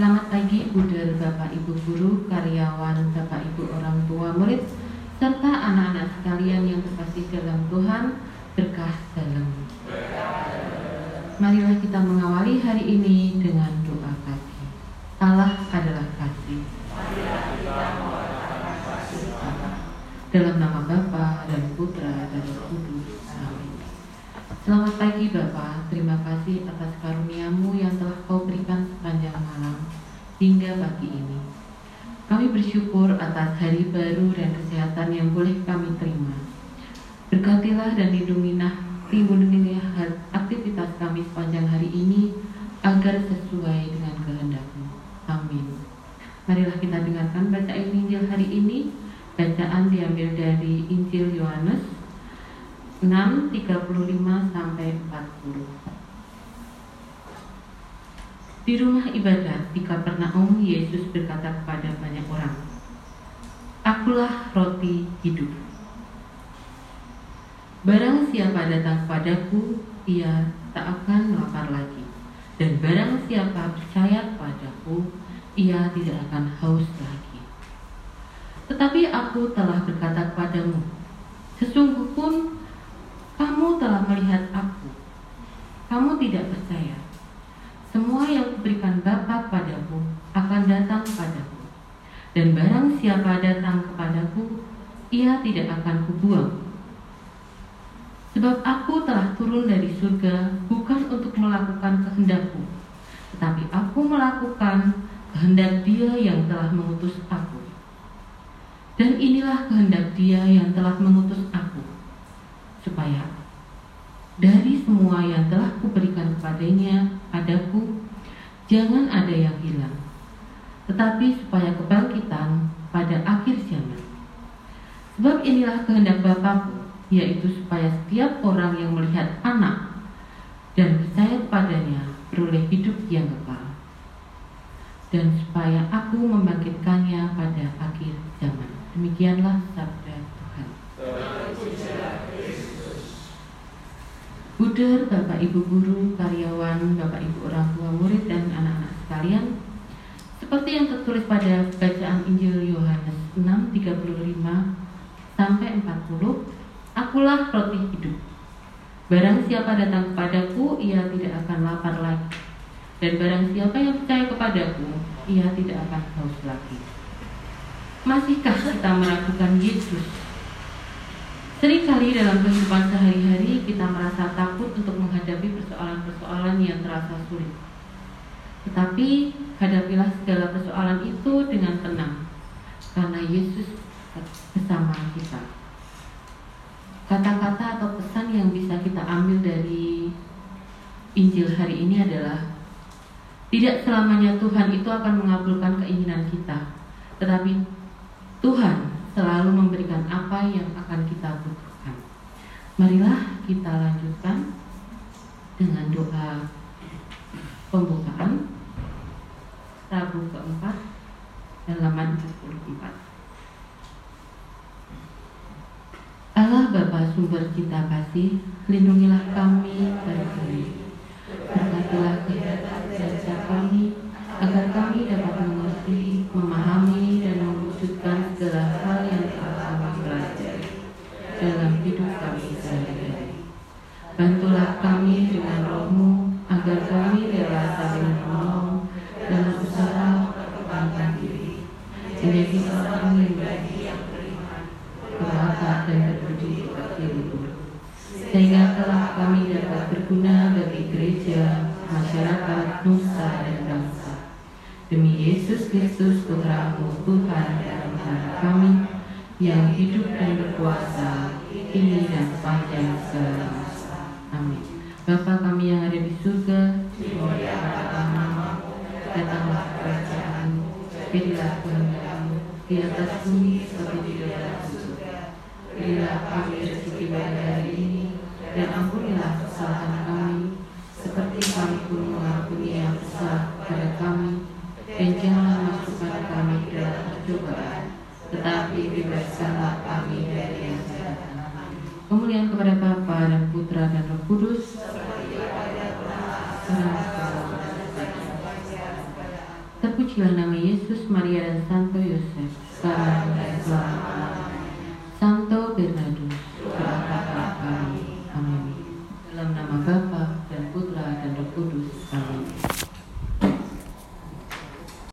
Selamat pagi Buder Bapak Ibu Guru, karyawan Bapak Ibu orang tua murid, serta anak-anak sekalian yang terkasih dalam Tuhan, berkah dalam. Marilah kita mengawali hari ini dengan doa kasih. Allah adalah kasih. Dalam nama Bapa dan Putra dan Roh Kudus. Amin. Selamat pagi Bapak, terima kasih atas karuniamu yang telah kau berikan sepanjang malam hingga pagi ini. Kami bersyukur atas hari baru dan kesehatan yang boleh kami terima. Berkatilah dan lindungilah, lindungilah aktivitas kami sepanjang hari ini agar sesuai dengan kehendakmu. Amin. Marilah kita dengarkan bacaan Injil hari ini. Bacaan diambil dari Injil Yohanes 6 35 sampai 40. Di rumah ibadat di Kapernaum Yesus berkata kepada banyak orang, Akulah roti hidup. Barang siapa datang kepadaku, ia tak akan lapar lagi. Dan barang siapa percaya kepadaku, ia tidak akan haus lagi. Tetapi aku telah berkata kepadamu, sesungguh pun kamu telah melihat aku. Kamu tidak percaya. Semua yang kuberikan Bapa kepadaku akan datang kepadaku. Dan barang siapa datang kepadaku, ia tidak akan kubuang. Sebab aku telah turun dari surga bukan untuk melakukan kehendakku, tetapi aku melakukan kehendak dia yang telah mengutus aku. Dan inilah kehendak dia yang telah mengutus aku, supaya dari semua yang telah kuberikan kepadanya padaku, jangan ada yang hilang, tetapi supaya kebangkitan pada akhir zaman. Sebab inilah kehendak Bapakku, yaitu supaya setiap orang yang melihat anak dan percaya kepadanya beroleh hidup yang kekal. Dan supaya aku membangkitkannya pada akhir zaman. Demikianlah sabda Tuhan. Buder, Bapak Ibu Guru, karyawan, Bapak Ibu orang tua murid dan sekalian, seperti yang tertulis pada bacaan Injil Yohanes 6 35 sampai 40, Akulah roti hidup. Barang siapa datang kepadaku, ia tidak akan lapar lagi. Dan barang siapa yang percaya kepadaku, ia tidak akan haus lagi. Masihkah kita meragukan Yesus? Seringkali dalam kehidupan sehari-hari kita merasa takut untuk menghadapi persoalan-persoalan yang terasa sulit. Tetapi hadapilah segala persoalan itu dengan tenang, karena Yesus bersama kita. Kata-kata atau pesan yang bisa kita ambil dari Injil hari ini adalah tidak selamanya Tuhan itu akan mengabulkan keinginan kita, tetapi Tuhan selalu memberikan apa yang akan kita butuhkan. Marilah kita lanjutkan dengan doa pembukaan Rabu keempat halaman 44. Allah Bapa sumber cinta kasih, lindungilah kami dari kami. Berkatilah kehidupan kami, agar kami dapat mengerti, telah kami dapat berguna bagi gereja, masyarakat, nusa, dan bangsa. Demi Yesus Kristus Putramu Tuhan dan Tuhan kami, yang hidup dan berkuasa, kini dan sepanjang segala masa. Amin. Bapa kami yang ada di surga, dimuliakanlah namamu, datanglah kerajaanmu, jadilah kehendakmu di atas bumi seperti di dalam surga. Berilah kami rezeki ini, dan ampunilah kesalahan kami, seperti kami pun mengampuni yang bersalah kepada kami, dan janganlah masukkan kami ke dalam percobaan, tetapi bebaskanlah kami dari yang jahat. Kemuliaan kepada Bapa dan Putra dan Roh Kudus, terpujilah nama Yesus, Maria dan Santo Yosef, sekarang dan selama Santo Bernardus,